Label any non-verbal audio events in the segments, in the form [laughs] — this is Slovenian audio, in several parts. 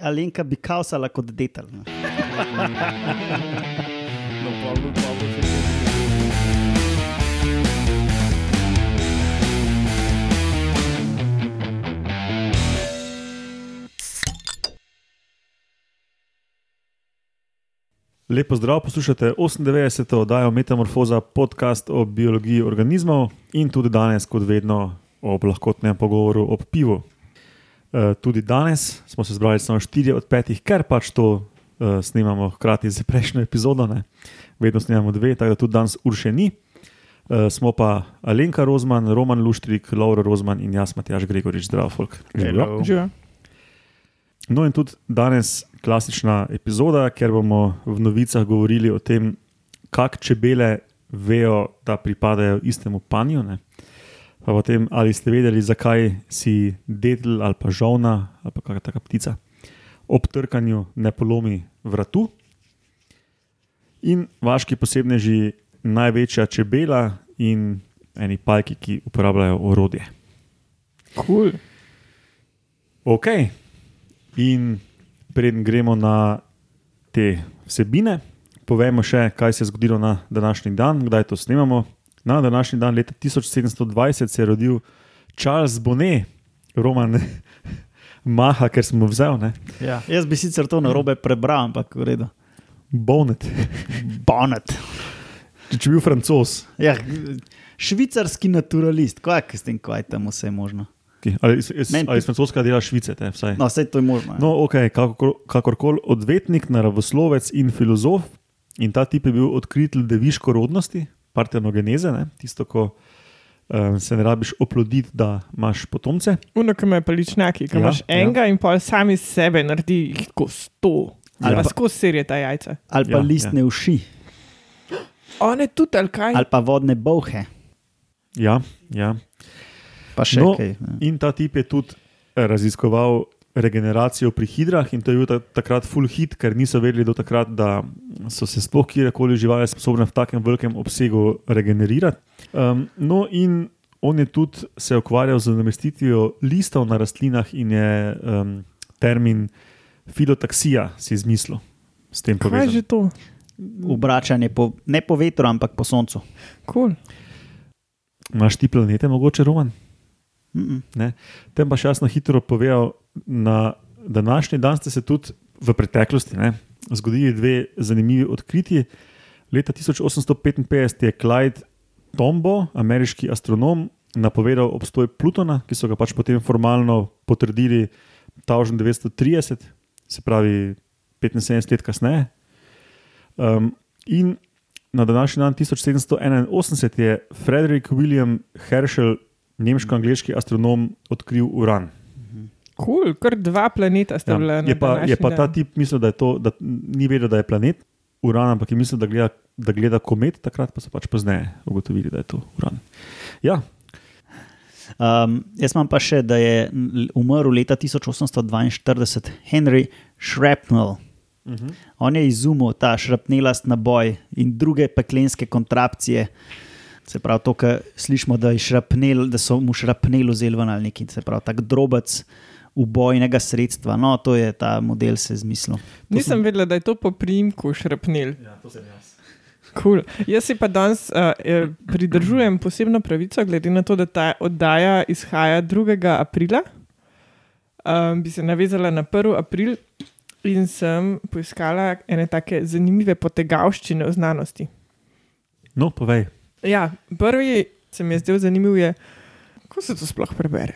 Alenka bi kaosala kot detel. [laughs] no. No, Pavlo, Pavlo, še to. Lepo zdrav, poslušate 98. oddajo Metamorfoza, podcast o biologiji organizmov in tudi danes, kot vedno, ob lahkotnem pogovoru o pivu. E, tudi danes smo se zbrali samo štiri od petih, ker pač to e, snemamo hkrati z prejšnjo epizodo, ne? vedno snemamo dve, tako da tudi danes urše ni. E, smo pa Alenka Rozman, Roman Luštrik, Laura Rozman in jaz, Matjaš Gregorič, zdrav, folk. Živijo. No, in tudi danes klasična epizoda, ker bomo v novicah govorili o tem, kako čebele vejo, da pripadajo istemu panju. Ne? Pa potem, ali ste vedeli, zakaj si detel ali pa žovna ali pa kakšna taka ptica ob trkanju ne polomi vratu. In vaški posebneži, največja čebela in eni pajki, ki uporabljajo orodje. Cool. Ok, in preden gremo na te vsebine, povemo še, kaj se je zgodilo na današnji dan, kdaj to snemamo. Na današnji dan, leta 1720, se je rodil Charles Bonnet, roman [laughs] Maha, ker smo vzel, ne? Ja, jaz bi sicer to na robe prebral, ampak v redu. Bonnet, Bonnet. če bi bil francos. Ja, švicarski naturalist, kaj je s tem, kaj tam vse je možno. ki- Ali, iz- ali iz francoska dela Švice, te, vsaj. No, vse to je možno. ja. No, ok, kakor, kakorkoli odvetnik, naravoslovec in filozof. In ta tip je bil odkritelj deviško rodnosti, partenogeneze, ne? tisto, ko um, se ne rabiš oploditi, da imaš potomce. Uno, ki me paličnjaki, ki Ja, ja, imaš ja. enega ja. in pol sami sebe naredi tako sto. Ali Ali pa- pa skozi serije ta jajca. Ali pa Ja, ja, listne ja. uši, One tudi, ali kaj? ali pa vodne bohe, Ja, ja. pa še No, no, kaj. ja. In ta tip je tudi eh, raziskoval regeneracijo pri hidrah, in to je bil ta, takrat full hit, ker niso vedeli do takrat, da so se sploh kjerkoli živali sposobne v takem velikem obsegu regenerirati. Um, no, in on je tudi se ukvarjal z namestitvijo listov na rastlinah in je um, termin filotaksija si izmislil s tem kaj je že to? Obračanje po, ne po vetru, ampak po soncu. Cool. Imaš ti planete, mogoče roman? Mm -mm. Tem pa še jasno hitro povedal, na današnji dan ste se tudi v preteklosti ne, zgodili dve zanimivi odkritji. Leta 1855 je Clyde Tombaugh, ameriški astronom, napovedal obstoj Plutona, ki so ga pač potem formalno potrdili 1930, se pravi 75 let kasneje. Um, in na današnji dan 1781 je Frederick William Herschel, nemško-angliški astronom, odkril uran. Cool. Kar dva planeta sta bila Ja, na je, pa, je pa ta tip mislil, da, je to, da ni vedel, da je planet Uran, ampak je mislil, da gleda, da gleda komet, takrat pa so pač pozneje ugotovili, da je to Uran. Ja, Um, jaz imam pa še, da je umrl leta 1842 Henry Shrapnel. uh -huh. On je izumil ta šrapnelast naboj in druge peklenske kontrapcije. Se pravi, to, kar slišimo, da, je šrapnel, da so mu šrapnel vzeli ven ali nekaj, se pravi, tak drobec ubojnega sredstva. No, to je ta model se izmislil. Nisem vedela, da je to po primku šrapnil. ja, to sem jaz. Cool. Jaz si pa danes uh, eh, pridržujem posebno pravico, glede na to, da ta oddaja izhaja 2. aprila. Um, bi se navezala na 1. april in sem poiskala ene take zanimive potegavščine v znanosti. No, povej. Ja, prvi se mi je zdel zanimiv, je, kako se to sploh prebere.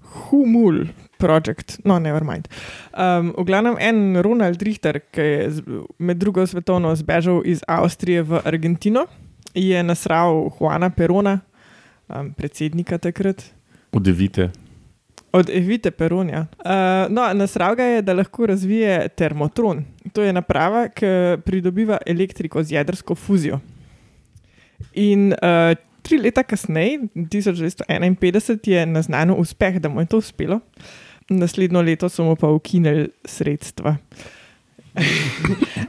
Humul project, no, never mind. Um, v glavnem, en Ronald Richter, ki je med drugo svetovno zbežal iz Avstrije v Argentino, je nasral Juana Perona, um, predsednika takrat. Udevite. Od Evite Peronja. Uh, no, nasral ga je, da lahko razvije termotron. To je naprava, ki pridobiva elektriko z jedrsko fuzijo. In uh, tri leta kasneje, 1951, je naznanil uspeh, da mu je to uspelo. Naslednjo leto so mu pa ukinili sredstva.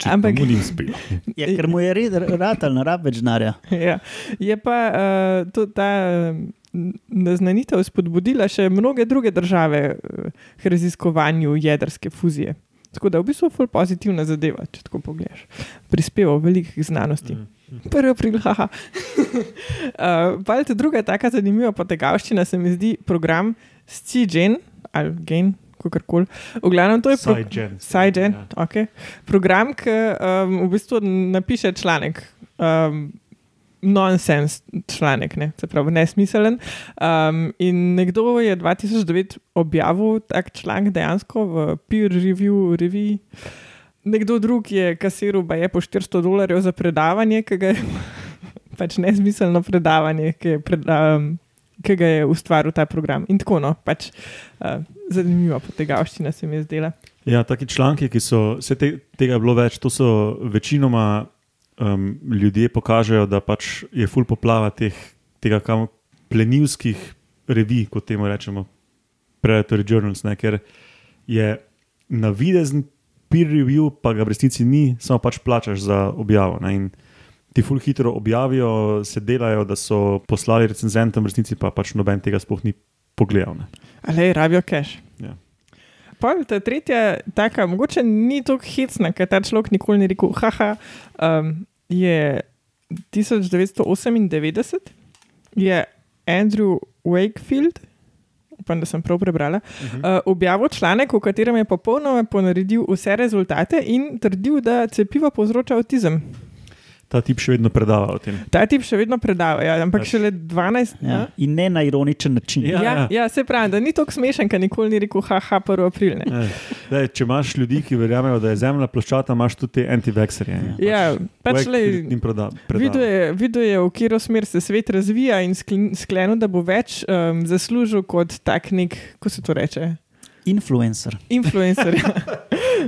Ampak- mu ni uspelo. Ja, ker mu je red, rad ali ne rab več denarja. ja. Je pa uh, to, ta um, naznanitev spodbudila še mnoge druge države eh, k raziskovanju jedrske fuzije. Tako da je v bistvu ful pozitivna zadeva, če tako pogledaš. Prispeval velikih znanosti. Prvi april, [laughs] haha. uh, pa je druga taka zanimiva potegavščina, se mi zdi program SciGen ali Gen, kakorkoli. V glavnem to je pro- Sci-gen. SciGen, Ja. okay. program, ki um, v bistvu napiše članek. Um, Nonsens članek, ne, se pravi, nesmiselen. Um, in nekdo je 2009 objavil tak članek dejansko v peer review reviji. Nekdo drug je kasiral, pa je po 400 dolarjev za predavanje, ki je [laughs] pač nesmiselno predavanje, ki, je pred, um, ki je ustvaril ta program. In tako no, pač uh, zanimiva potegavščina se mi je zdela. Ja, taki članki, ki so, vse te, tega bilo več, to so večinoma um, ljudje pokažejo, da pač je full poplava teh, tega kam plenilskih revij, kot temu rečemo, Predatory Journals, ne, ker je navidezen peer review, pa ga v resnici ni, samo pač plačaš za objavo. Ne, in ti full hitro objavijo, se delajo, da so poslali recenzentom, v resnici pa pač noben tega sploh ni pogledal. Ali rabijo cache. Ja. Pol, ta tretja, taka, mogoče ni tako hecna, ker ta človek nikoli ni rekel, haha, um, je 1998, je Andrew Wakefield, upam, da sem prav prebrala, uh -huh. uh, objavil članek, v katerem je popolnoma ponaredil vse rezultate in trdil, da cepivo povzroča avtizem. Ta tip še vedno predava o tem. Ta tip še vedno predava, ja, ampak Pač- šele 12. Ja. In ne na ironičen način. Ja, Ja, ja. ja. ja, se pravi, da ni tako smešen, ker nikoli ni rekel, haha, 1. april. Ne. Ne, Daj, če imaš ljudi, ki verjamejo, da je zemlja ploščata, imaš tudi te antivekserje. Ja, pač le. jim proda. Videl je, videl je, v katero smer se svet razvija, in sklen- sklenil, da bo več um, zaslužil kot tak nek, kako se to reče, Influencer. influencer. [laughs] ja.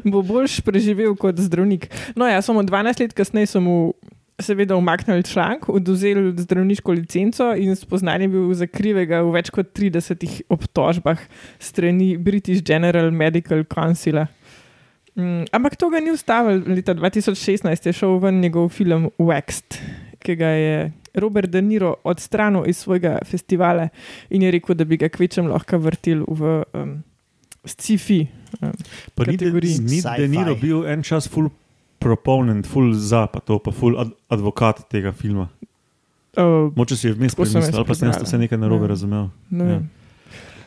bo boljš preživel kot zdravnik. No, ja, samo 12 let kasneje so mu. Seveda, umaknili članek, oduzeli zdravniško licenco in spoznan je bil za krivega v več kot 30 obtožbah strani British General Medical Councila. Mm, ampak to ga ni ustavilo. Leta 2016 je šel ven njegov film Waxed, ki ga je Robert De Niro odstranil iz svojega festivala in je rekel, da bi ga kvečem lahko vrtel v um, sci-fi. Um, Pa ni, kategoriji. ni Sci-fi. Deniro bil en čas full proponent, full za, pa to, pa full ad, advokat tega filma. uh, Moče si je vmes premislil, ali pa sem jaz vse nekaj narobe Ja. razumel. ne Ja.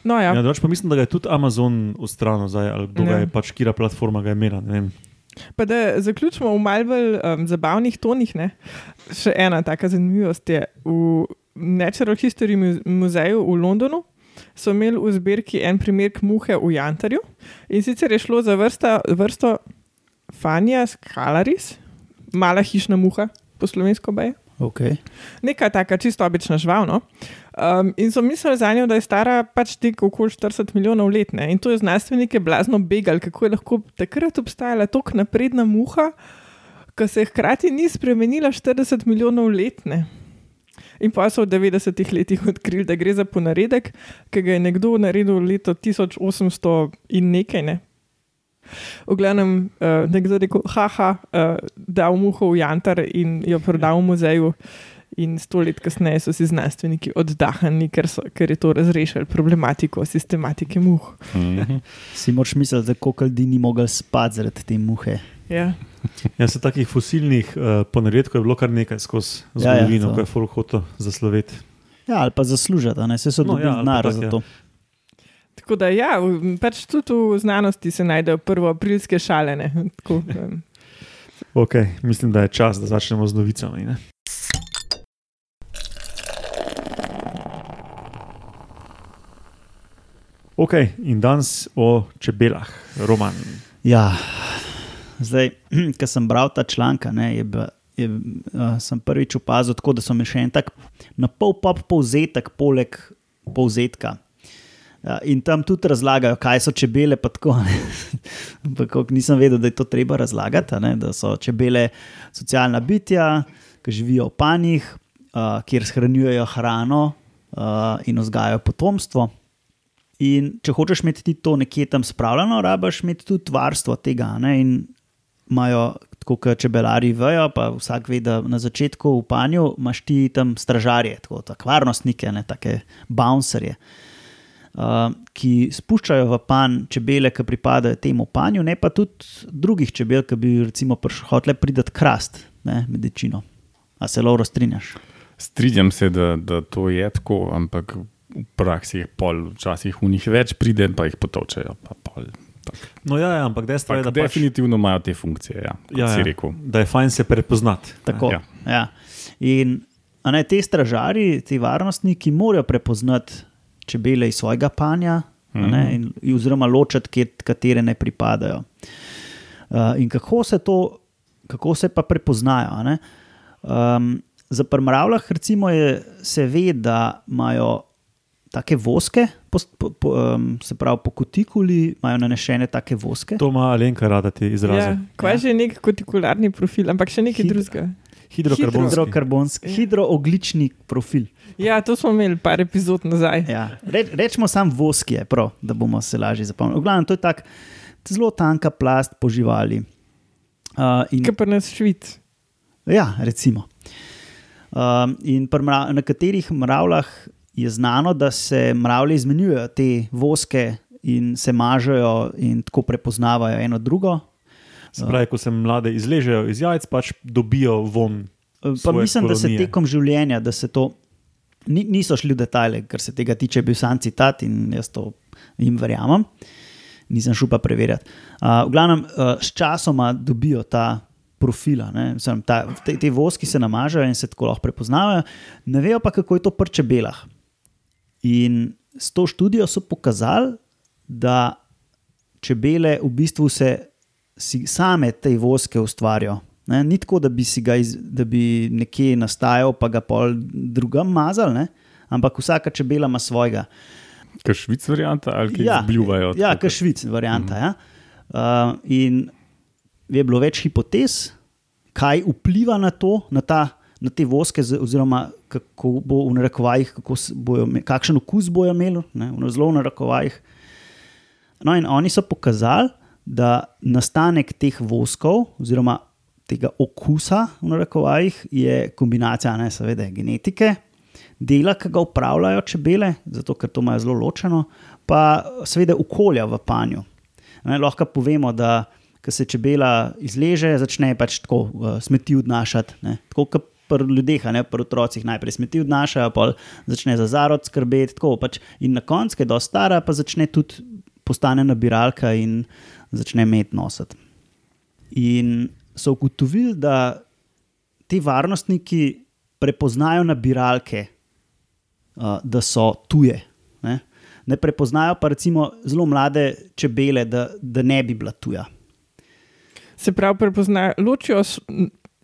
No, ja. Ja, pa mislim, da je tudi Amazon ustranil, zdaj, ali kdo ga Ja. je pač, kira platforma ga je imela. ne. Pa da zaključimo v malce bolj um, zabavnih tonih. Ne? Še ena taka zanimivost je. V Natural History Mu- muzeju v Londonu so imeli v zbirki en primer muhe v Jantarju in sicer je šlo za vrsta, vrsto Fania scalaris, mala hišna muha, po slovensko beje. Okay. Neka taka čisto obična žival. No? Um, in so mislili za njo, da je stara pač tek okoli 40 milijonov let. Ne? In to je znanstvenike blazno begal, kako je lahko takrat obstajala tako napredna muha, ki se hkrati ni spremenila 40 milijonov let. Ne? In pa so v 90-ih letih odkrili, da gre za ponaredek, ki ga je nekdo naredil leto 1800 in nekaj. Ne? V glavnem, uh, nekdo je rekel, haha, uh, dal muho v Jantar in jo prodal v muzeju. In sto let kasneje so si znanstveniki oddahnili, ker, so, ker je to razrešilo problematiko sistematike muh. [laughs] Si moraš misliti, da koliko ljudi ni mogel spati zaradi te muhe. Ja. Ja, se takih fosilnih uh, ponaredkov je bilo kar nekaj skozi Ja, ja, zgodovino, to. ko je folk hotel zasloveti. Ja, ali pa zaslužiti, a ne se so No, dobili ja, denar za ja. Tako da, ja, pač tudi v znanosti se najdejo prvoaprilske šale. ne. Tako, um, Okay, mislim, da je čas, da začnemo z novicami. Ne? Ok, in danes o čebelah, roman. Ja, zdaj, [clears throat] ko sem bral ta članek, je, bil- je, uh, sem prvič opazil, tako, da so mi še en tak na pol pop povzetek, poleg povzetka. Ja, in tam tudi razlagajo, kaj so čebele. pa Tako. [laughs] Ampak nisem vedel, da je to treba razlagati. Ne, da so čebele socialna bitja, ki živijo v panjih, uh, kjer shranjujejo hrano uh, in vzgajajo potomstvo. In če hočeš imeti ti to nekje tam spravljeno, rabaš imeti tudi varstvo tega. Ne? In imajo tako kot čebelari vejo, pa vsak ve, da na začetku v panju imaš ti tam stražarje, tako tako varnostnike, ne take bouncerje. Uh, ki spuščajo v pan čebele, ki pripadajo temu panju, ne pa tudi drugih čebel, ki bi recimo hotele pridati krast, ne, medicino. A se lahko strinjaš? Strinjam se, da, da to je tako, ampak v praksi je pol, včasih v njih več pride, pa jih potočajo. Pa pol, No, ja, ja, ampak dejstvo je, tak, da pač, definitivno imajo te funkcije. Ja, ja, si ja, da je fajn se prepoznati. Tako. Ja. Ja. In a ne, te stražari, ti varnostniki morajo prepoznati čebele iz svojega panja, a ne, in, oziroma ločiti, kje- katere ne pripadajo. Uh, in kako se to, kako se pa prepoznajo? a ne? Um, za prmravljah, recimo, je, se ve, da imajo take voske, po, po, po, um, se pravi po kutikuli, imajo nanešene take voske. To ima Alenka rada te izraze. Ja, kaj Ja. že nek kotikularni profil, ampak še nekaj Hidro- drugega. Hidrokarbonski. Hidrokarbonski, Ja. hidrooglični profil. Ja, to smo imeli par epizod nazaj. Ja. Re, rečemo sam voski, je prav, da bomo se lažje zapomnili. V glavnem, to je tako zelo tanka plast po živali. Uh, in, Kaj pa nas švic. ja, recimo. Um, in pri mra, na katerih mravljah je znano, da se mravlje izmenjujejo te voske in se mažejo in tako prepoznavajo eno drugo. Se pravi, ko se mlade izležejo iz jajc, pač dobijo von. Pa mislim, da se kolonije. tekom življenja, da se to ni, niso šli v detajle, kar se tega tiče, bil sam citat in jaz to jim verjamem. Nisem šel pa preverjati. Uh, v glavnem, uh, s časoma dobijo ta profila, mislim, ta, te, te voski se namažajo in se tako lahko prepoznavajo, ne vejo pa, kako je to pri čebelah. In s to študijo so pokazali, da čebele v bistvu se same te voske ustvarijo. Ne? Ni tako, da bi, iz, da bi nekje nastajal, pa ga pol drugam mazal, ne? ampak vsaka čebela ima svojega. Kaj švic varianta ali kaj Ja, zbljuvajo? Ja, kot švic, varianta. Ja? Uh, in je bilo več hipotez, kaj vpliva na to, na, ta, na te voske, oziroma kako bo v narekovajih, bojo, kakšen okus bojo imeli, ne, v zelo v narekovajih. No, in oni so pokazali, da nastanek teh voskov, oziroma tega okusa, v narekovajih, je kombinacija, ne, seveda, genetike, dela, ki ga upravljajo čebele, zato ker to imajo zelo ločeno, pa seveda okolja v panju. Ne, lahko povemo, da ko se čebela izleže, začne pač tako uh, smeti odnašati. Ne, tako kot pri ljudeh, ne pri otrocih, najprej smeti odnašajo, pa začne za zarod skrbeti. Tako, pač, in na koncu, ko je dosta stara, pa začne tudi postane nabiralka in začne med nositi. In so ugotovili, da ti varnostniki prepoznajo nabiralke, uh, da so tuje. Ne? ne prepoznajo pa recimo zelo mlade čebele, da, da ne bi bila tuja. Se pravi, prepoznajo, ločijo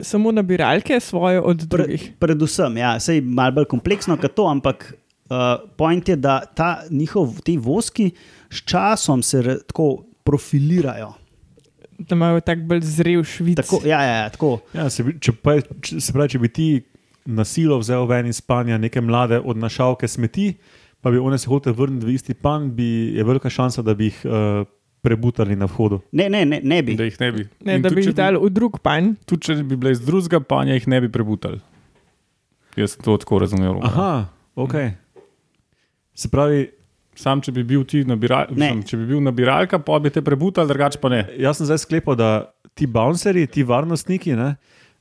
samo nabiralke svoje od drugih. Predvsem, ja, sej malo bolj kompleksno kot to, ampak uh, point je, da ta njihov, ti voski s časom se re, tako profilirajo. Da imajo tako bolj zrel švic. Tako, ja, ja, ja, tako. Ja, se, bi- če, pa, če, se pravi, če bi ti na silo vzel ven iz spanja neke mlade odnašalke smeti, pa bi one se hotele vrniti v isti pan, bi, je velika šansa, da bi jih uh, prebutali na vhodu. Ne, ne, ne, ne bi. Da jih ne bi. Ne, In da tudi, bi jih dali v drug panj. Tudi če bi bile iz drugega panja, jih ne bi prebutali. Jaz to tako razumel. Aha, ok. Se pravi, Sam, če bi bil ti nabiralka, če bi bil nabiralka, pa bi te prebutali, drugače pa ne. jaz sem zdaj sklepal, da ti bounceri, ti varnostniki, ne,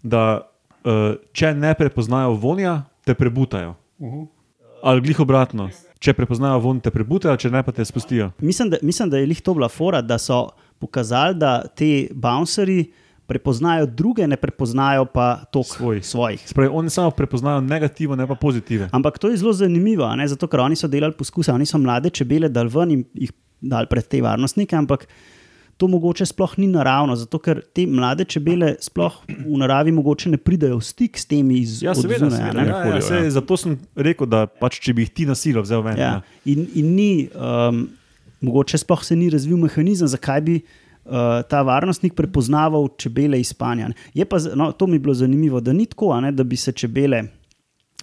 da uh, če ne prepoznajo vonja, te prebutajo. Ali glih obratno. Če prepoznajo von, te prebutajo, če ne, pa te spustijo. Mislim, da, mislim, da je lih to bila fora, da so pokazali, da ti bounceri prepoznajo druge, ne prepoznajo pa toliko Svojih. svojih. Se pravi, oni samo prepoznajo negativno, ne pa pozitive. Ampak to je zelo zanimivo, a ne? zato ker oni so delali poskuse, oni so mlade čebele dal ven in jih dal pred te varnostnike, ampak to mogoče sploh ni naravno, zato ker te mlade čebele sploh v naravi mogoče ne pridajo v stik s temi iz Ja, seveda, zunaj, a seveda ja, ja, ja. zato sem rekel, da pač, če bi jih ti na silo vzel ven. Ja. Ja. In, in ni, um, mogoče sploh se ni razvil mehanizem, zakaj bi uh, ta varnostnik prepoznaval čebele iz spanja. Je pa, no, to mi je bilo zanimivo, da ni tako, ne, da bi se čebele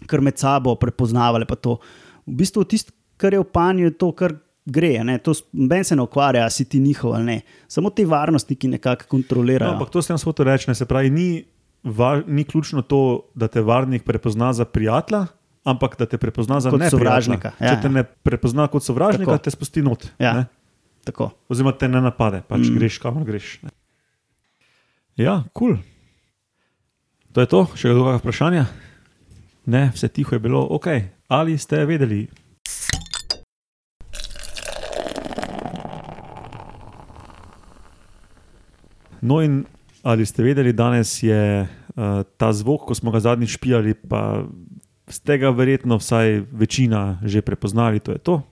kar med sabo prepoznavale. pa to. V bistvu tisto, kar je v panju, je to, kar gre, ne, to noben se ne ukvarja, si ti njihov ali ne. Samo ti varnostniki nekako kontrolirajo. No, ampak to sem hotel reči. Ne, se pravi, ni, va, ni ključno to, da te varnik prepozna za prijatelja, ampak da te prepozna za Kot sovražnika, ja, Če te ne prepozna kot sovražnika. Tako. te spusti not. Ja. ne. Tako. Oziroma te ne napade, pač Mm. greš kamor greš. Ne. Ja, kul. Cool. To je to, še kdo kakšno vprašanje? Ne, vse tiho je bilo, ok. Ali ste vedeli? No, in ali ste vedeli, danes je uh, ta zvok, ko smo ga zadnjič špijali, pa ste ga verjetno vsaj večina že prepoznali, to je to.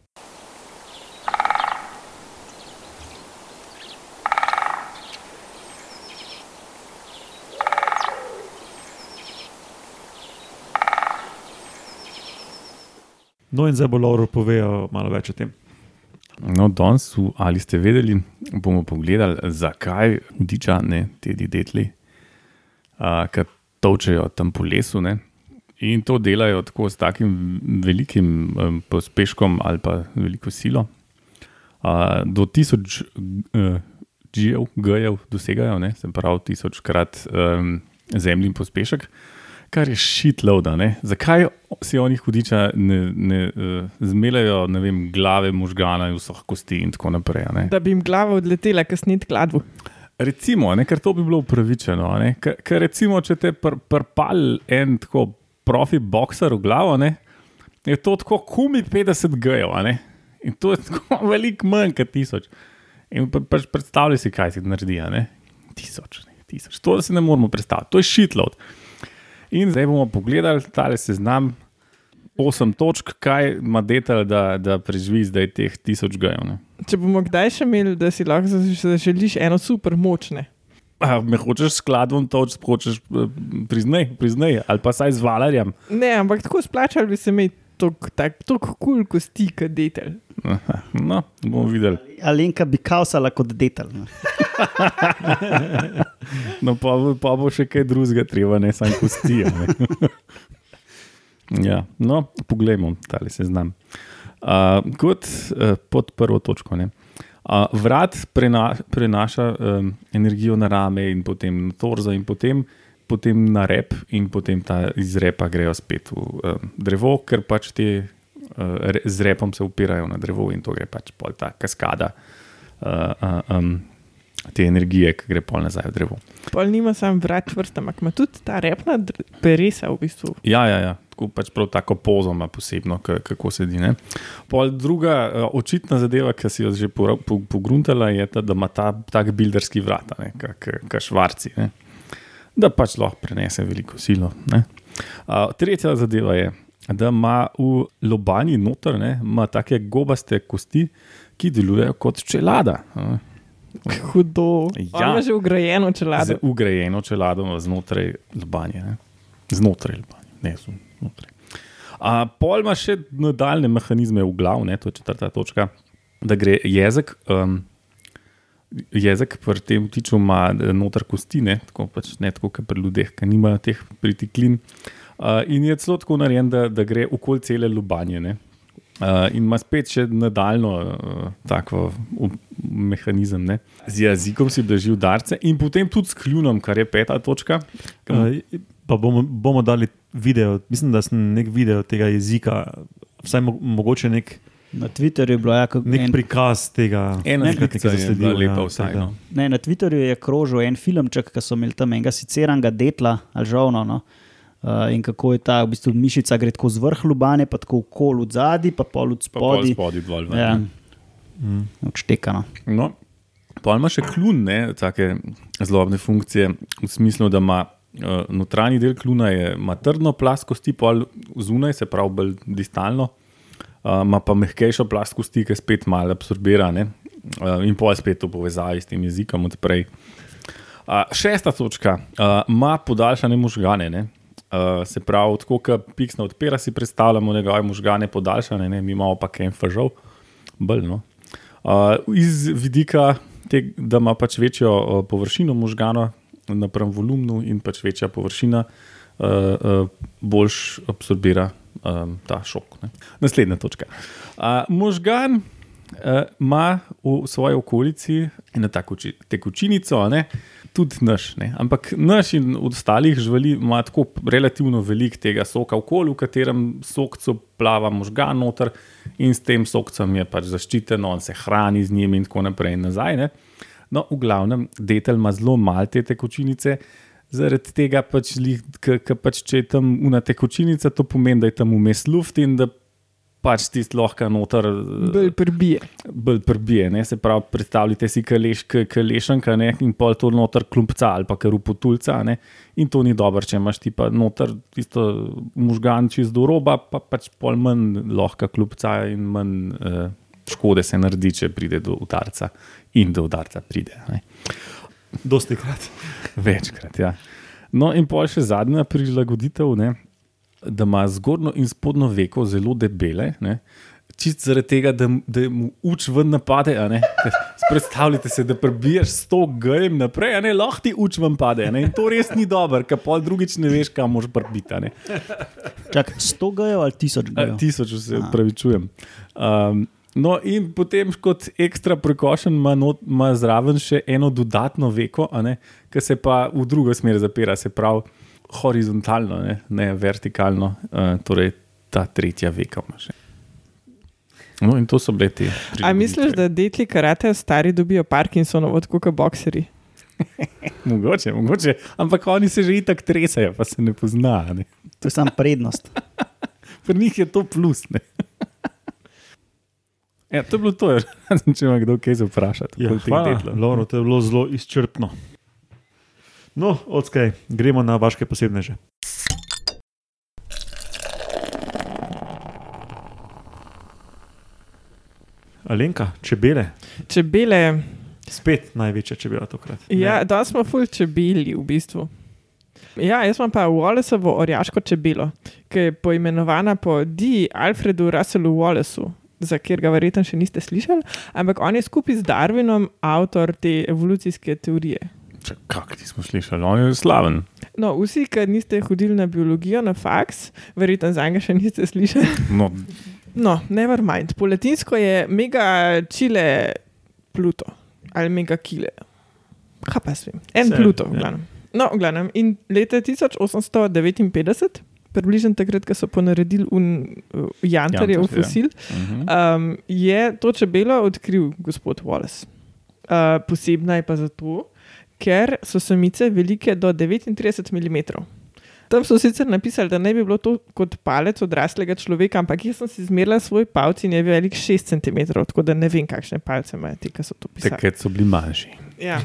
No, in zdaj bo Lauro povedal malo več o tem. No, danes, ali ste vedeli, bomo pogledali, zakaj hudiča, ne ti detli, ki točejo tam po lesu. Ne? In to delajo tako s takim velikim um, pospeškom ali pa veliko silo. Uh, do tisoč uh, G-jev, dosegajo, ne? se pravi, tisočkrat um, zemljin pospešek, kar je šitloada. Zakaj si oni hudiča ne, ne uh, zmeljajo ne vem, glave, možgana in vseh kosti in tako naprej? ne? Da bi jim glava odletela, kasniti kladvu. Recimo, ne, ker to bi bilo upravičeno. a ne, Ker, ker recimo, če te pr, prpal en tako profi bokser v glavo, ne, je to tako kumi 50 gejev. In to je tako [laughs] veliko manj kot tisoč. In pa, pač predstavljaj si, kaj ti naredi. Tisoč, ne, tisoč. To si ne moremo predstavljati, to je shitload. In zdaj bomo pogledali tale seznam. Osem točk, kaj ima detelj, da, da preživi zdaj teh tisoč gejev. ne. Če bomo kdaj še imeli, da si lahko zaž- zaželiš eno super močne. A, me hočeš skladom toč, hočeš eh, priznaj, priznaj, ali pa saj z valarjem. Ne, ampak tako splačal bi se imeti tako kul cool kosti, kot detelj. Aha, No, bomo videli. Alenka bi kaosala kot detelj. ne. [laughs] No, pa, pa bo še kaj drugega, treba ne samo kosti. [laughs] ja, no, poglejmo, ali se znam. Uh, kot uh, pod prvo točko. Ne. Uh, vrat prena, prenaša um, energijo na rame, in potem na torzo, in potem, potem na rep, in potem ta iz repa grejo spet v um, drevo, ker pač te uh, re, z repom se upirajo na drevo in to gre pač pol ta kaskada uh, uh, um, te energije, ki gre pol nazaj v drevo. Pol nima sam vrat čvrst, ampak ima tudi ta repna peresa v bistvu. Ja, ja, ja. Tako pač prav tako pozo ima posebno, kako sedi. Ne? Pol druga očitna zadeva, ki si jo že pogruntala, je ta, da ima ta tak builderski vrat, kot švarci. Ne? Da pač lahko prenese veliko silo. ne. Uh, tretja zadeva je, da ima v lobanji noter ne, take gobaste kosti, ki delujejo kot čelada. ne. Hudo. Ja. Ima že ugrajeno čelado. Z ugrajeno čelado znotraj lobanje. Ne? Znotraj lobanje, ne znotraj. A, pol ima še nadaljne mehanizme v glavu, ne? to je četrta točka, da gre jezik. Um, Jezik pri tem tiču ima eh, noter kosti, ne tako, pač, ne tako kot pri ljudeh, ki nimajo teh pritiklin. Uh, in je celo tako narejen, da, da gre okoli cele lubanje. Ne? Uh, in ima spet še nadaljno uh, tako u- mehanizem. Ne? Z jezikom si drži udarce in potem tudi s kljunom, kar je peta točka. Uh, pa bomo, bomo dali video, mislim, da sem nek video tega jezika, vsaj mo mogoče nek, Na Twitterju je bilo jako nek en, prikaz tega. Ena slika je bila lepa ja, vsaj. No. ne, na Twitterju je krožil en filmček, ki so imeli tam enega siceranga detla, ali žovno. No? Uh, in kako je ta v bistvu mišica gre tako z vrh lubane, pa tako okol od zadaj, pa pol od spodaj. spodaj dol. Ja, ne. odštekano. No, pa ima še klun, ne, take zlobne funkcije, v smislu, da ima uh, notranji del kluna je, ima trdno plast kosti, pol zunaj, se pravi, bolj distalno, ima pa mehkejšo plast kosti, ki spet malo absorbira ne, uh, in pol spet v povezavi s tem jezikom odprej. Uh, šesta točka, uh, ima podaljšane možgane. Ne? Uh, se pravi, tako kot piksna odpira, si predstavljamo njegove možgane podaljšane, ne? mi imamo pa kaj fažov, bolj. No? Uh, iz vidika, te, da ima pač večjo uh, površino možgana napram volumnu in pač večja površina, uh, uh, boljš absorbira um, ta šok. Ne? Naslednja točka. Uh, možgan eh, ima v svoji okolici eno tako či- tekočinico, ne, tudi naš. Ne. Ampak naš in ostalih živali ima tako relativno veliko tega soka v okolju, v katerem sokcu plava možgan noter in s tem sokcem je pač zaščiteno, on se hrani z njim in tako naprej in nazaj. Ne. No, v glavnem, detelj ima zelo malo te tekočinice. Zaradi tega, pač, lih- ke- ke pač, če je tam una tekočinica, to pomeni, da je tam vmes luft in da pač tisti lahko noter Bolj prbije. bolj prbije. Ne? Se pravi, predstavljajte si kaleš, kalešanka ne? in pol to noter klumpca ali pa kar upotulca. Ne? In to ni dobro, če imaš ti pa noter tisto možgan čez do roba, pa pač pol manj lahko klupca in manj uh, škode se naredi, če pride do udarca in do udarca pride. Ne? Dosti krat. Večkrat, ja. No, in pol še zadnja prilagoditev, ne, da ima zgornjo in spodnjo veko zelo debele. Ne. Čist zaradi tega, da, da mu uč ven napade. a ne. Ker Predstavljajte si, da prebiješ 100 gem naprej, a ne lahko ti uč ven pade. ne. In to res ni dobro, ker pol drugič ne veš, kam moš prbiti. a ne. Čak, 100 gajev ali 1000 A, gajev? Tisoč, se upravičujem. Um, no, in potem kot ekstra prekošen ima, not, ima zraven še eno dodatno veko, ki se pa v drugo smer zapira, se pravi horizontalno, ne, ne vertikalno, uh, torej ta tretja veka ima še. No, in to so bile te. A misliš, da detli karate stari dobijo Parkinsonovo, tako kot bokseri? [laughs] Mogoče, mogoče, ampak oni se že itak tresajo, pa se ne pozna. Ne. To je samo prednost. [laughs] Pri njih je to plus. Ne. Ja, to je bilo to, razen [laughs] če ima kdo kaj za vprašati. Ja, hvala. Lovro, to je bilo zelo izčrpno. No, odskaj, gremo na vaše posebneže. Alenka, čebele, Čebele. spet največja čebela tokrat. Ja, da smo ful čebeli v bistvu. Ja, jaz imam pa Wallaceovo orjaško čebelo, ki je poimenovana po D. Alfredu Russellu Wallaceu, za katerega verjetno še niste slišali, ampak on je skupaj z Darwinom avtor te evolucijske teorije. Če, kak ti smo slišali, on je slaven. No, vsi, ki niste hodili na biologijo, na faks, verjetno za njega še niste slišali. No, No, never mind. Po latinsko je mega čile Pluto ali mega kile. Kaj pa svem? En Vse, Pluto, v ja. glavnem. No, v glavnem. In leta 1859, približno takrat, ko so ponaredili un, uh, jantarjev Jantar, ja. fosil, uh -huh. um, je to čebelo odkril gospod Wallace. Uh, posebna je pa zato, ker so samice velike do 39 mm. Tam so sicer napisali, da ne bi bilo to kot palec odraslega človeka, ampak jaz sem si zmerila svoj palec in je velik 6 cm, tako da ne vem, kakšne palce imajo ti, ki so to pisali. takrat so bili manjši. Ja.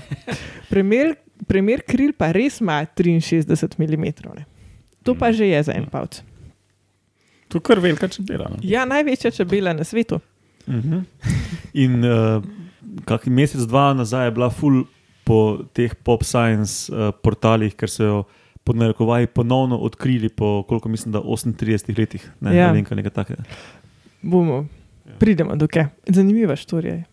Primer, primer kril pa res ima 63 mm. Ne. To pa že je za en palec. To je kar velika čebela. No? Ja, največja čebela na svetu. Uh -huh. In uh, kak mesec, dva nazaj je bila full po teh pop science uh, portalih, ker so jo pod narekovaji ponovno odkrili po, koliko mislim, da 38 letih. Ne, Ja. ja. ne vem, kaj nekaj takega. Bomo, pridemo do kaj. Zanimiva štorija je.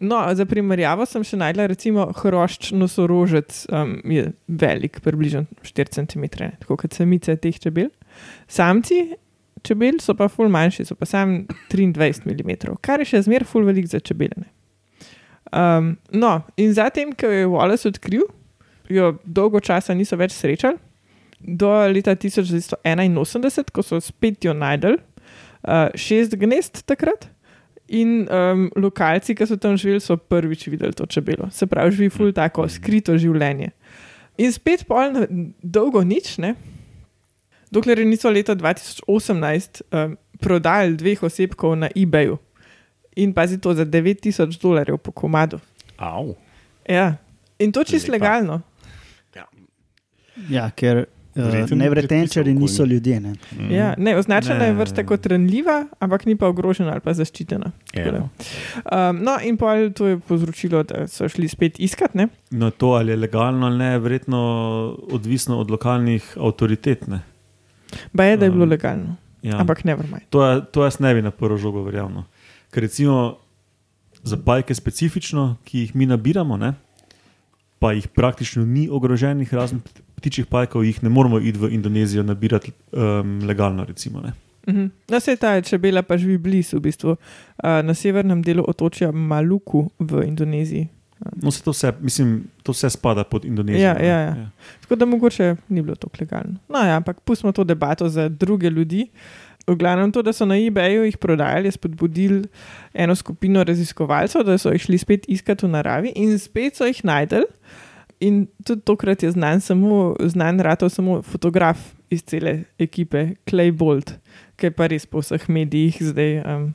No, za primerjavo sem še najdla, recimo, hrošč nosorožec um, je velik, približno 4 cm, ne, tako kot samice teh čebel. Samci čebel so pa ful manjši, so pa sam 23 mm, kar je še zmeraj ful velik za čebele. ne. Um, no, in zatem, ko je Wallace odkril, jo dolgo časa niso več srečali, do leta 1981, ko so spet jo najdel, uh, šest gnezd takrat. In um, lokalci, ki so tam živeli, so prvič videli to čebelo. Se pravi, živi ful tako skrito življenje. In spet pol na dolgo nič, ne? dokler niso leta 2018 um, prodali dveh osebkov na eBayu. In pazi to za 9000 dolarjev po komadu. Au. Ja. In to čist Lepa. legalno. Ja, ker uh, ni nevretenčari niso ljudje. Ne? Mm. Ja, ne, označena je vrsta kot ranljiva, ampak ni pa ogrožena ali pa zaščitena. Da. Evo. Um, no, in pol to je povzročilo, da so šli spet iskat. Ne? No, to ali je legalno ali ne, je verjetno odvisno od lokalnih avtoritet. Ne? Ba je, da je bilo Um, legalno, Ja. ampak ne vrmaj. To, to jaz ne bi na prvo žogo verjel. no. Ker recimo za pajke specifično, ki jih mi nabiramo, ne, pa jih praktično ni ogroženih, razen ptičjih pajkov, jih ne moremo iti v Indonezijo nabirati um, legalno. Recimo, ne. Mhm. No, vse ta čebela pa živi blizu, v bistvu, uh, na severnem delu otočja Maluku v Indoneziji. No, se to vse, mislim, to vse spada pod Indonezijo. Ja, ne? ja, ja. Tako da mogoče ni bilo tako legalno. No, ja, ampak pustimo to debato za druge ljudi. V glavnem to, da so na eBayu jih prodajali, je spodbudil eno skupino raziskovalcev, da so jih šli spet iskati v naravi in spet so jih najdel. In tudi tokrat je znan, samo, znan ratov samo fotograf iz cele ekipe, Clay Bolt, ki je pa res po vseh medijih zdaj. Um,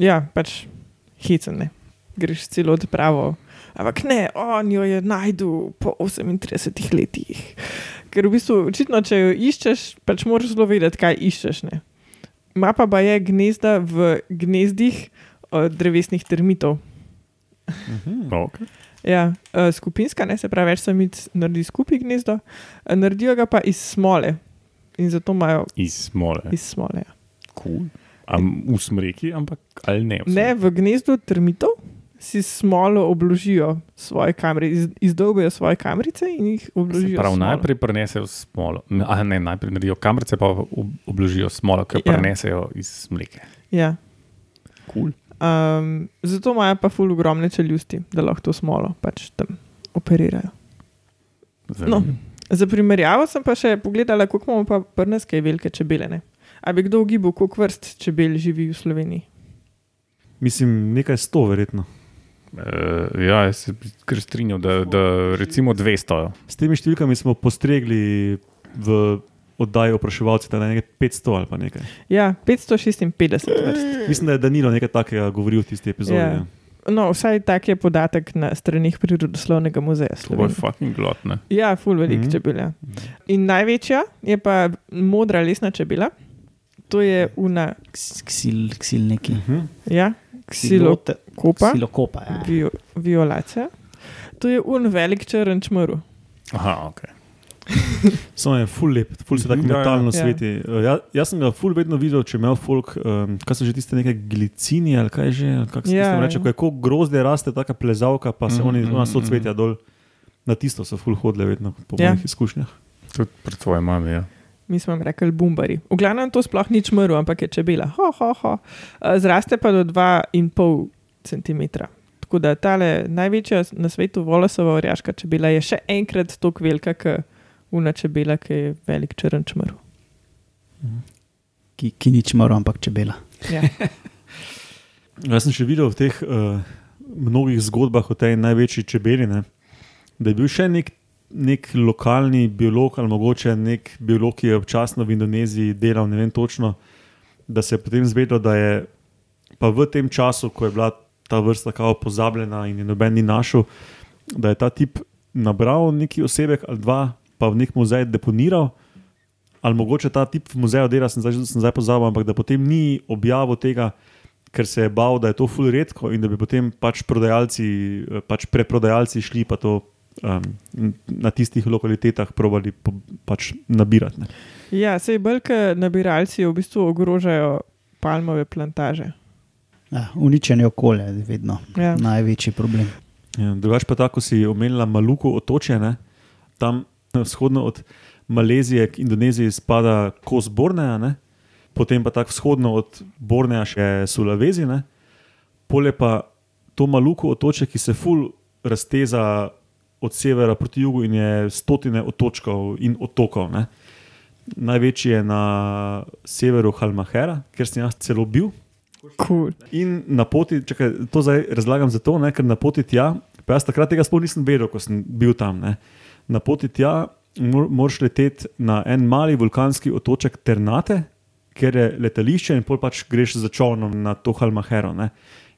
ja, pač hecene, greš celo odpravo. Ampak ne, on jo je najdel po 38 letih. Ker v bistvu, očitno, če jo iščeš, pač moraš zelo vedeti, kaj iščeš. Ne? Ma pa pa je gnezda v gnezdih uh, drevesnih termitov. Mhm. Okay. Ja, uh, skupinska, ne se pravi, več samic naredi skupaj gnezdo, uh, naredijo ga pa iz smole. In zato imajo Iz smole. iz smole. Ja. Cool. Am, v smreki, ampak ali ne? v Ne, v gnezdu termitov si smolo obložijo svoje kamere, iz, izdolbejo svoje kamerice in jih Se obložijo. pravi, s smolo. najprej prenesejo smolo. A ne, najprej naredijo kamrice, pa ob- obložijo smolo, ki jo Ja. prenesejo iz mleke. Ja. Cool. Um, zato imajo pa ful ogromne čeljusti, da lahko to smolo pač tam operirajo. No, za primerjavo sem pa še pogledala, koliko imamo pa prneske velike čebele. Ne? A bi kdo ugibal, koliko vrst čebel živi v Sloveniji? Mislim, nekaj sto, verjetno. Uh, ja, jaz se kar strinjal, da, da recimo 200. S temi številkami smo postregli v oddaji opraševalci, da je nekaj 500 ali pa nekaj. Ja, 556 vrst. Mislim, da je Danilo nekaj takega govoril v tisti epizodi. Ja. Ja. No, vsaj tak je podatek na stranih Prirodoslovnega muzeja To je Slovenije. fucking glotne. Ja, ful velik mm Mhm. -hmm. čebela. In največja je pa modra lesna čebela. To je una, Ks- Ksil, ksil neki. Mhm. ja, ksilokopa, Ksilokopa. Ja. vio, violacija. To je un velik črn čmrl. Aha, ok. [laughs] Samo je full lep, full se tako Mhm. Ja, ja. metalno Ja. sveti. Uh, Ja, jaz sem ga full vedno videl, če imel folk, um, kaj so že tiste neke glicini ali kaj že, ali kako se Ja, ja, reče, ja. ko je kot grozdje raste, taka plezalka, pa se Mhm, oni, mhm, ona so mhm. cvetja dol. Na tisto so full hodile vedno, po Ja. mojih izkušnjah. Tudi pred svojo mami. Ja. Mi smo jim rekli bumbari. V glavnem to sploh ni čmrl, ampak je čebela. Ho, ho, ho. Eh, Zraste pa do 2,5 cm. Tako da tale največja na svetu volosova orjaška čebela je še enkrat tako velika, kot una čebela, ki je velik črn čmrl. Ki, ki nič mora, ampak čebela. Ja. [laughs] Jaz sem še videl v teh uh, mnogih zgodbah o tej največji čebeli, ne, da je bil še nek, nek lokalni biolog ali mogoče nek biolog, ki je občasno v Indoneziji delal, ne vem točno, da se je potem zvedel, da je pa v tem času, ko je bila ta vrsta kao pozabljena in je noben ni našel, da je ta tip nabral neki osebek ali dva, pa v nek muzej deponiral. Ali mogoče ta tip v muzeju dela, sem zdaj, sem zdaj pozabil, ampak da potem ni objavil tega, ker se je bal, da je to ful redko in da bi potem pač prodajalci, eh, pač preprodajalci šli pa to um, na tistih lokalitetah probali po, pač nabirati. Ne. ja, sej belke nabiralci v bistvu ogrožajo palmove plantaže. Ja, uničenje okolja je vedno Ja. največji problem. Ja, drugač pa tako si omenila Maluku otočje, ne? tam vzhodno od Malezije k Indoneziji spada kos Borneja, ne? potem pa tako vzhodno od Borneja še Sulavezi. Ne? Pole pa to Maluku otočje, ki se ful razteza od severa proti jugu in je stotine otočkov in otokov. Ne? Največji je na severu Halmahera, kjer sem jaz celo bil. Cool. In na poti, čakaj, to zdaj razlagam zato, ne, ker na poti tja, pa jaz takrat tega sploh nisem vedel, ko sem bil tam. Ne. Na poti tja mor, moraš leteti na en mali vulkanski otoček Ternate, ker je letališče in pol pač greš za čovnom na to Halmahero. Ne.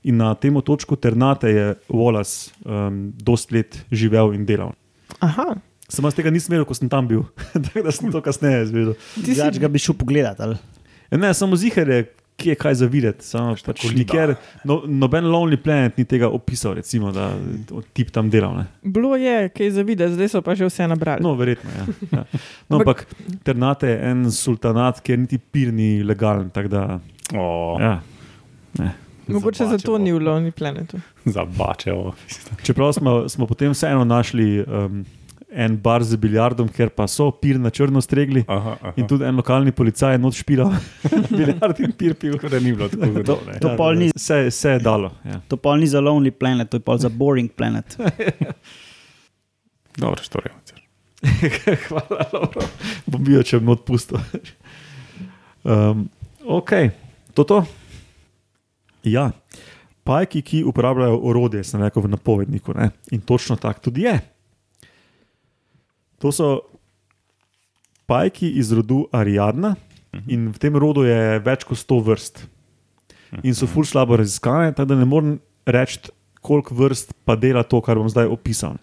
In na tem otočku Ternate je Wallace um, dost let živel in delal. Aha, Samo jaz tega nisem vedel, ko sem tam bil, [laughs] tako da sem to kasneje izvedel. ti si Drugač ga bi šel pogledat. Ali? Ne, samo zihar je, kje je kaj za videti. Samo pač koliba. nikjer, no, noben Lonely Planet ni tega opisal, recimo, da tip tam delal. Ne. bilo je, kaj za videti, zdaj so pa že vse nabrali. No, verjetno. Ja. Ja. No, ampak Ternate je en sultanat, kjer niti pir ni legalen. Da, Oh, ja. ne. Mogoče zato ni v Lonely Planetu. Zabačevo. Čeprav smo, smo potem vseeno našli um, en bar z biljardom, ker pa so pir na črno stregli. Aha, aha. In tudi en lokalni policaj je noč špilal, [laughs] biljard in pir pil. Tako da ni bilo tako zelo. ne. To pol ni- Vse, vse je dalo. Ja. To pol ni za Lonely Planet, to je pol za Boring Planet. [laughs] Dobro, storja. [laughs] Hvala, Laura. Bom bil, če bom odpustil. Um, ok, to to. Ja, pajki, ki uporabljajo orodje, sem rekel v napovedniku. Ne? In točno tako tudi je. To so pajki iz rodu Ariadna, in v tem rodu je več kot 100 vrst. In so ful slabo raziskane, tako da ne morem reči, koliko vrst pa dela to, kar bom zdaj opisal.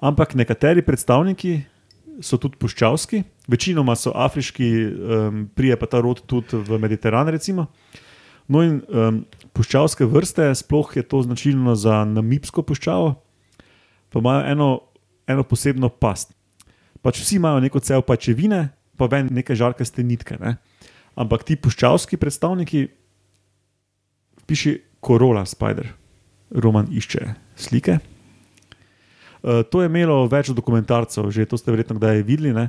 Ampak nekateri predstavniki so tudi puščavski, večinoma so afriški, um, prije pa ta rod tudi v Mediteran. Recimo. No, in um, puščavske vrste, sploh je to značilno za namibsko puščavo, pa imajo eno, eno posebno past. Pač vsi imajo neko cel pačevine, pa ven neke žarkaste nitke. Ne? Ampak ti puščavski predstavniki, piše Corolla Spider, Roman išče slike. Uh, to je imelo več dokumentarcev, že to ste verjetno kdaj videli. Ne?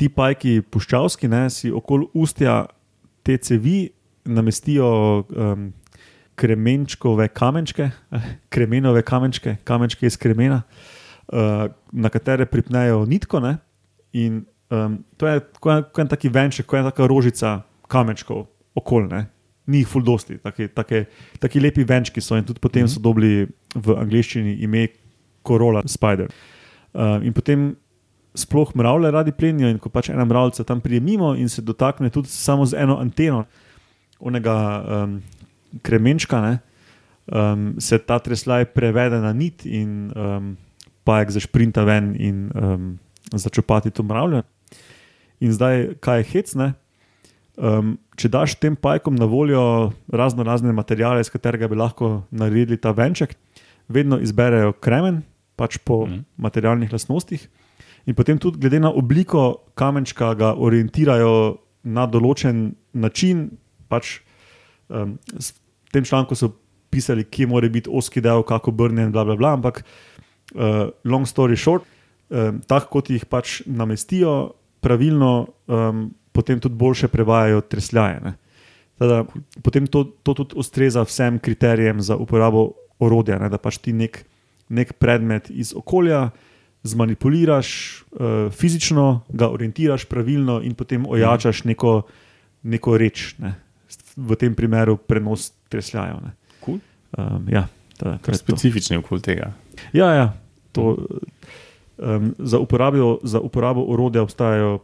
Ti pajki puščavski, ne, si okoli ustja te cevi namestijo um, kremenčkove kamenčke, [laughs] kremenove kamenčke, kamenčke iz kremena, uh, na katere pripnejo nitko. Ne? In um, to je kot en taki venček, kot ena taka rožica kamenčkov okolne. Ni jih fuldosti, taki, taki, taki lepi venčki so in tudi potem mm -hmm. so dobili v angleščini ime Corolla Spider. Uh, in potem sploh mravlje radi plenijo, in ko pač ena mravljica tam pride mimo in se dotakne tudi samo z eno anteno, onega um, kremenčka, ne, um, se ta treslaj prevede na nit in um, pajek zašprinta ven in um, začopati to mravljo. In zdaj, kaj je hecne? Um, če daš tem pajkom na voljo razno razne materijale, iz katerega bi lahko naredili ta venček, vedno izberejo kremen, pač po mm. materialnih lastnostih. In potem tudi glede na obliko kamenčka ga orientirajo na določen način. Pač, um, v tem članku so pisali, kje mora biti oski del, kako obrnjen, bla, bla, bla, ampak uh, long story short, um, tako kot jih pač namestijo, pravilno, um, potem tudi boljše prevajajo tresljaje. ne. Tada, potem to, to tudi ustreza vsem kriterijem za uporabo orodja, ne, da pač ti nek, nek predmet iz okolja zmanipuliraš uh, fizično, ga orientiraš pravilno in potem ojačaš neko, neko reč. Ne. V tem primeru prenos tresljajev. ne. Cool. Um, ja, tada, to Kar specifični okoli tega. Ja, ja, to, um, za, uporabo, za uporabo orodja obstajajo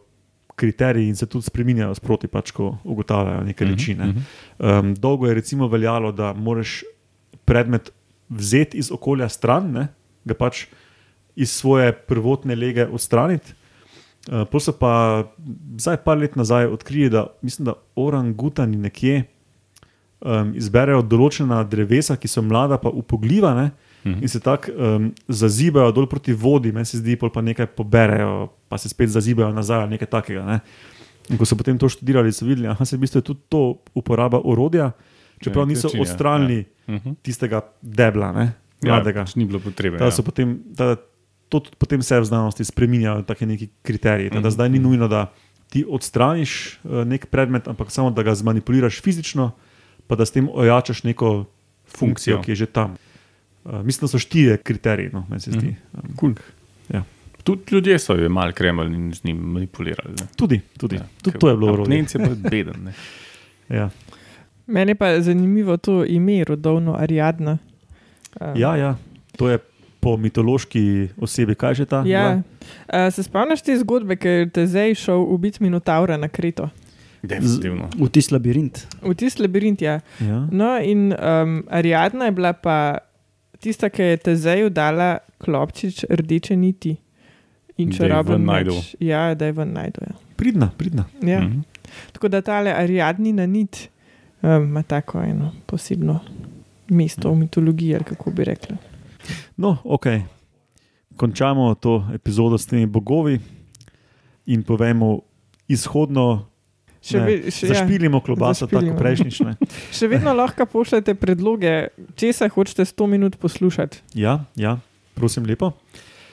kriteriji in se tudi spremenjajo sproti, pač, ko ugotavljajo neke reči. Ne. Um, dolgo je recimo veljalo, da moraš predmet vzeti iz okolja stran, ne, ga pač iz svoje prvotne lege odstraniti. Uh, so pa zdaj, par let nazaj, odkrili, da mislim, da orangutani nekje um, izberejo določena drevesa, ki so mlada, pa upogljiva, ne, Mhm. in se tako um, zazibajo dol proti vodi, meni se zdi, pa nekaj poberejo, pa se spet zazibajo nazaj, ali nekaj takega. Ne. In ko so potem to študirali, so videli, da se v bistvu tudi to uporaba orodja, čeprav nek niso ja, odstranili Uh -huh. tistega debla, ne, Ja, mladega. pač ni bilo potrebe. Da Ja. potem, da, to potem se v znanosti spremenjajo, tako neki kriteriji. Da Mhm. zdaj ni nujno, da ti odstraniš uh, nek predmet, ampak samo da ga zmanipuliraš fizično, pa da s tem ojačaš neko funkcijo, Funkcijo. ki je že tam. Uh, mislim, da so štiri kriteriji, no, meni se zdi. Mhm. Um, Cool. Ja. Tudi ljudje so jo malo kremali in z njim manipulirali. ne. Tudi, tudi. Ja, tudi to je bilo urodje. Nemci je pa [laughs] beden. Ne. Ja. Meni je pa zanimivo to ime, rodovno Ariadna. Um, Ja, ja, to je po mitološki osebi, kaj že ta? Ja. Uh, se spomniš te zgodbe, ker je Tezej šel ubiti Minotaura na Kreto? Definitivno. V tisti labirint. V tisti labirint, ja. Ja. No, in um, Ariadna je bila pa tista, ki je Tezeju dala klopčič rdeče niti. In če rabim najdel. več, ja, da je ven najdel. Ja. Pridna, pridna. Ja. Mhm. Tako da tale Ariadnina nit um, ima tako eno posebno mesto v mitologiji, ali kako bi rekla. No, ok. Končamo to epizodo s temi bogovi in povemo izhodno. Še, Ne, ve, še, ja, Zašpilimo klobaso, tako Zašpilimo. prejšnjič. ne. [laughs] še vedno lahko pošljete predloge, česa hočete 100 minut poslušati. Ja, ja, prosim, lepo.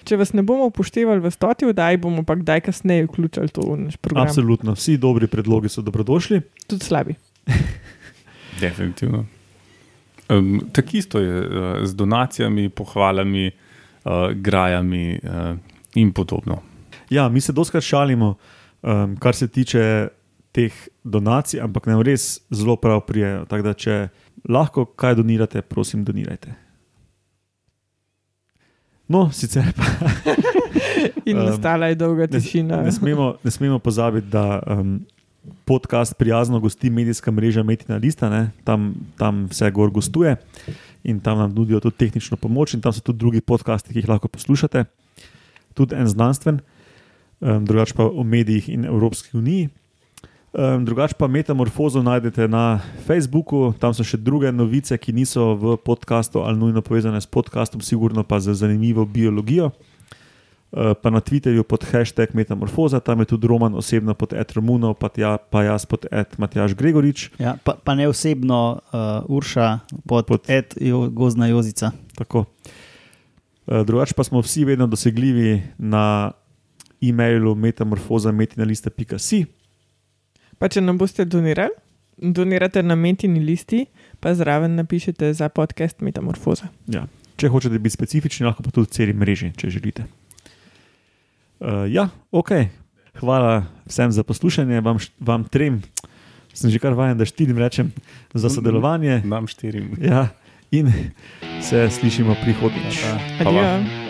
Če vas ne bomo upoštevali v stoti oddaji, bomo pa kdaj kasneje vključili to v naš program. Absolutno, vsi dobri predlogi so dobrodošli. Tudi slabi. [laughs] Definitivno. Um, Tako isto je uh, z donacijami, pohvalami, uh, grajami uh, in podobno. Ja, mi se doskrat šalimo, um, kar se tiče teh donacij, ampak nam res zelo prav prijejo. Tako da, če lahko kaj donirate, prosim, donirajte. No, sicer pa [laughs] In Um, nastala je dolga ne, tišina. ne, smemo, ne smemo pozabiti, da um, podcast prijazno gosti medijska mreža Metina Lista, ne? tam, tam vse gor gostuje in tam nam nudijo tudi tehnično pomoč, in tam so tudi drugi podcasti, ki jih lahko poslušate, tudi en znanstven, um, drugače pa o medijih in Evropski uniji. Um, drugače pa metamorfozo najdete na Facebooku, tam so še druge novice, ki niso v podkastu ali nujno povezane s podkastom, sigurno pa z zanimivo biologijo. Uh, pa na Twitterju pod hashtag Metamorfoza, tam je tudi Roman osebno pod Ed Romuno, pa, tja, pa jaz pod Ed Matjaš Gregorič. Ja, pa, pa ne osebno, uh, Urša, pod, Pod- Ed, jo, Gozna Jozica. Tako. Uh, drugače pa smo vsi vedno dosegljivi na e-mailu metamorfoza.metinaliste.si. Pa če nam boste donirali, donirate na metini listi, pa zraven napišete za podcast Metamorfoza. Ja. Če hočete biti specifični, lahko pa tudi celi mreži, če želite. Uh, ja, ok. Hvala vsem za poslušanje, vam, vam trem, sem že kar vajen, da štirim rečem, za sodelovanje. Nam štirim. Ja, in se slišimo prihodnjič. Hvala. Adijo.